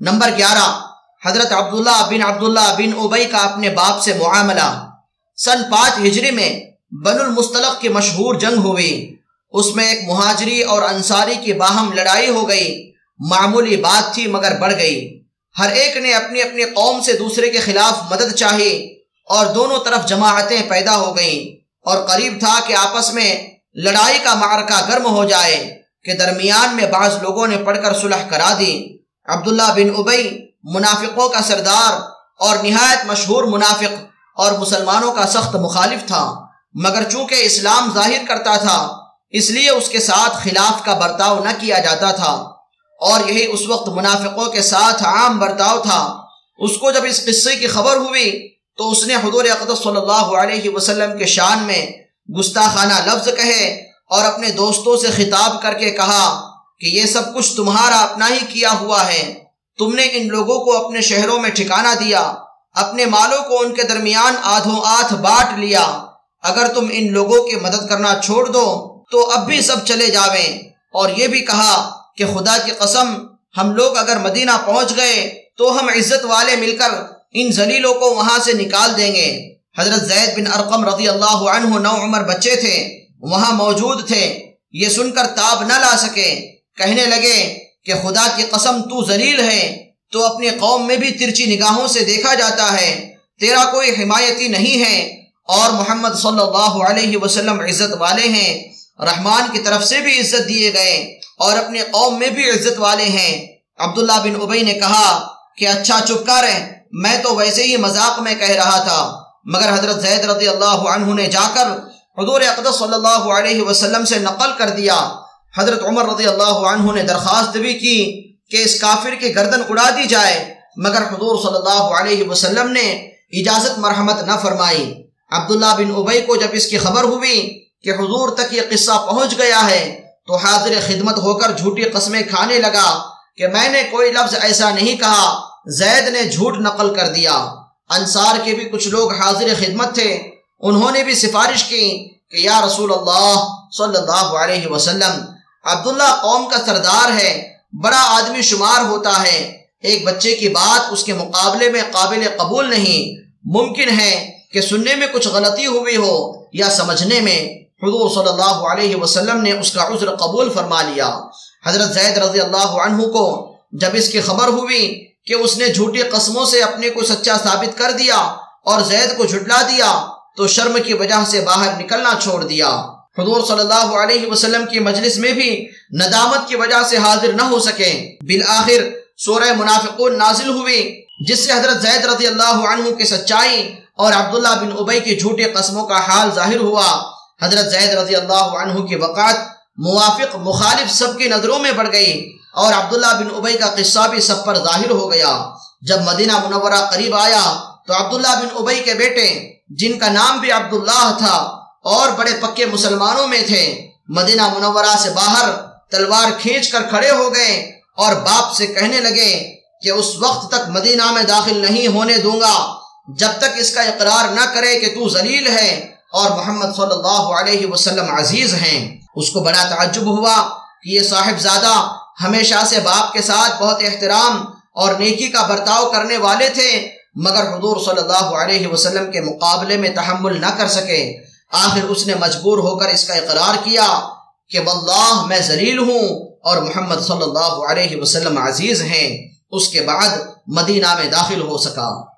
Number گیارہ، حضرت عبداللہ بن عبداللہ بن ابئی کا اپنے باپ سے معاملہ۔ سن پانچ ہجری میں بن المستلق کی مشہور جنگ ہوئی۔ اس میں ایک مہاجری اور انصاری کی باہم لڑائی ہو گئی۔ معمولی بات تھی مگر بڑھ گئی۔ ہر ایک نے اپنی اپنی قوم سے دوسرے کے خلاف مدد چاہی اور دونوں طرف جماعتیں پیدا ہو گئیں۔ اور قریب تھا کہ آپس میں لڑائی کا معرکہ گرم ہو جائے کہ درمیان میں بعض لوگوں نے پڑھ کر صلح کرا دی۔ عبداللہ بن ابئی منافقوں کا سردار اور نہایت مشہور منافق اور مسلمانوں کا سخت مخالف تھا، مگر چونکہ اسلام ظاہر کرتا تھا، اس لیے اس کے ساتھ خلاف کا برتاؤ نہ کیا جاتا تھا۔ اور یہی اس وقت منافقوں کے ساتھ عام برتاؤ تھا۔ اس کو جب اس قصے کی خبر ہوئی، تو اس نے حضور اقدس صلی اللہ علیہ وسلم کے شان میں گستاخانہ لفظ کہے اور اپنے دوستوں سے خطاب کر کے کہا کہ یہ سب کچھ تمہارا اپنا ہی کیا ہوا ہے۔ تم نے ان لوگوں کو اپنے شہروں میں ٹھکانہ دیا، اپنے مالوں کو ان کے درمیان آدھوں آدھ بانٹ لیا۔ اگر تم ان لوگوں کی مدد کرنا چھوڑ دو، تو اب بھی سب چلے جاویں۔ اور یہ بھی کہا کہ خدا کی قسم، ہم لوگ اگر مدینہ پہنچ گئے، تو ہم عزت والے مل کر ان زلیلوں کو وہاں سے نکال دیں گے۔ حضرت زید بن ارقم رضی اللہ عنہ نو عمر بچے تھے، وہاں موجود تھے۔ یہ سن کر تاب نہ لا سکے۔ کہنے لگے کہ خدا کی قسم تو ذلیل ہے، تو اپنی قوم میں بھی ترچی نگاہوں سے دیکھا جاتا ہے۔ تیرا کوئی حمایتی نہیں ہے۔ اور محمد صلی اللہ علیہ وسلم عزت والے ہیں۔ رحمان کی طرف سے بھی عزت دیے گئے۔ اور اپنی قوم میں بھی عزت والے ہیں۔ عبداللہ بن ابئی نے کہا کہ اچھا چپ کر، میں تو ویسے ہی مذاق میں کہہ رہا تھا۔ مگر حضرت زید رضی اللہ عنہ نے جا کر حضور اقدس صلی اللہ علیہ وسلم سے نقل کر دیا۔ حضرت عمر رضی اللہ عنہ نے درخواست بھی کی کہ اس کافر کی گردن اڑا دی جائے، مگر حضور صلی اللہ علیہ وسلم نے اجازت مرحمت نہ فرمائی۔ عبداللہ بن ابئی کو جب اس کی خبر ہوئی کہ حضور تک یہ قصہ پہنچ گیا ہے، تو حاضر خدمت ہو کر جھوٹی قسمیں کھانے لگا کہ میں نے کوئی لفظ ایسا نہیں کہا، زید نے جھوٹ نقل کر دیا۔ انصار کے بھی کچھ لوگ حاضر خدمت تھے، انہوں نے بھی سفارش کی کہ یا رسول اللہ صلی اللہ علیہ وسلم عبداللہ قوم کا سردار ہے، بڑا آدمی شمار ہوتا ہے۔ ایک بچے کی بات اس کے مقابلے میں قابل قبول نہیں۔ ممکن ہے کہ سننے میں کچھ غلطی ہوئی ہو یا سمجھنے میں۔ حضور صلی اللہ علیہ وسلم نے اس کا عذر قبول فرما لیا۔ حضرت زید رضی اللہ عنہ کو جب اس کی خبر ہوئی کہ اس نے جھوٹی قسموں سے اپنے کو سچا ثابت کر دیا اور زید کو جھٹلا دیا تو شرم کی وجہ سے باہر نکلنا چھوڑ دیا۔ حضور صلی اللہ علیہ وسلم کی مجلس میں بھی ندامت کی وجہ سے حاضر نہ ہو سکے۔ بالآخر سورہ منافقون نازل ہوئی جس سے حضرت زید رضی اللہ عنہ کی سچائی اور عبداللہ بن عبی کی جھوٹے قسموں کا حال ظاہر ہوا۔ حضرت زید رضی اللہ عنہ کی وقات موافق مخالف سب کی نظروں میں بڑھ گئی اور عبداللہ بن عبی کا قصہ بھی سب پر ظاہر ہو گیا۔ جب مدینہ منورہ قریب آیا تو عبداللہ بن عبی کے بیٹے، جن کا نام بھی عبداللہ تھا اور بڑے پکے مسلمانوں میں تھے۔ مدینہ منورہ سے باہر تلوار کھینچ کر کھڑے ہو گئے اور باپ سے کہنے لگے کہ اس وقت تک مدینہ میں داخل نہیں ہونے دوں گا۔ جب تک اس کا اقرار نہ کرے کہ تو ذلیل ہے اور محمد صلی اللہ علیہ وسلم عزیز ہیں۔ اس کو بڑا تعجب ہوا کہ یہ صاحب زادہ ہمیشہ سے باپ کے ساتھ بہت احترام اور نیکی کا برتاؤ کرنے والے تھے، مگر حضور صلی اللہ علیہ وسلم کے مقابلے میں تحمل نہ کر سکے۔ آخر اس نے مجبور ہو کر اس کا اقرار کیا کہ واللہ میں ذلیل ہوں اور محمد صلی اللہ علیہ وسلم عزیز ہیں، اس کے بعد مدینہ میں داخل ہو سکا۔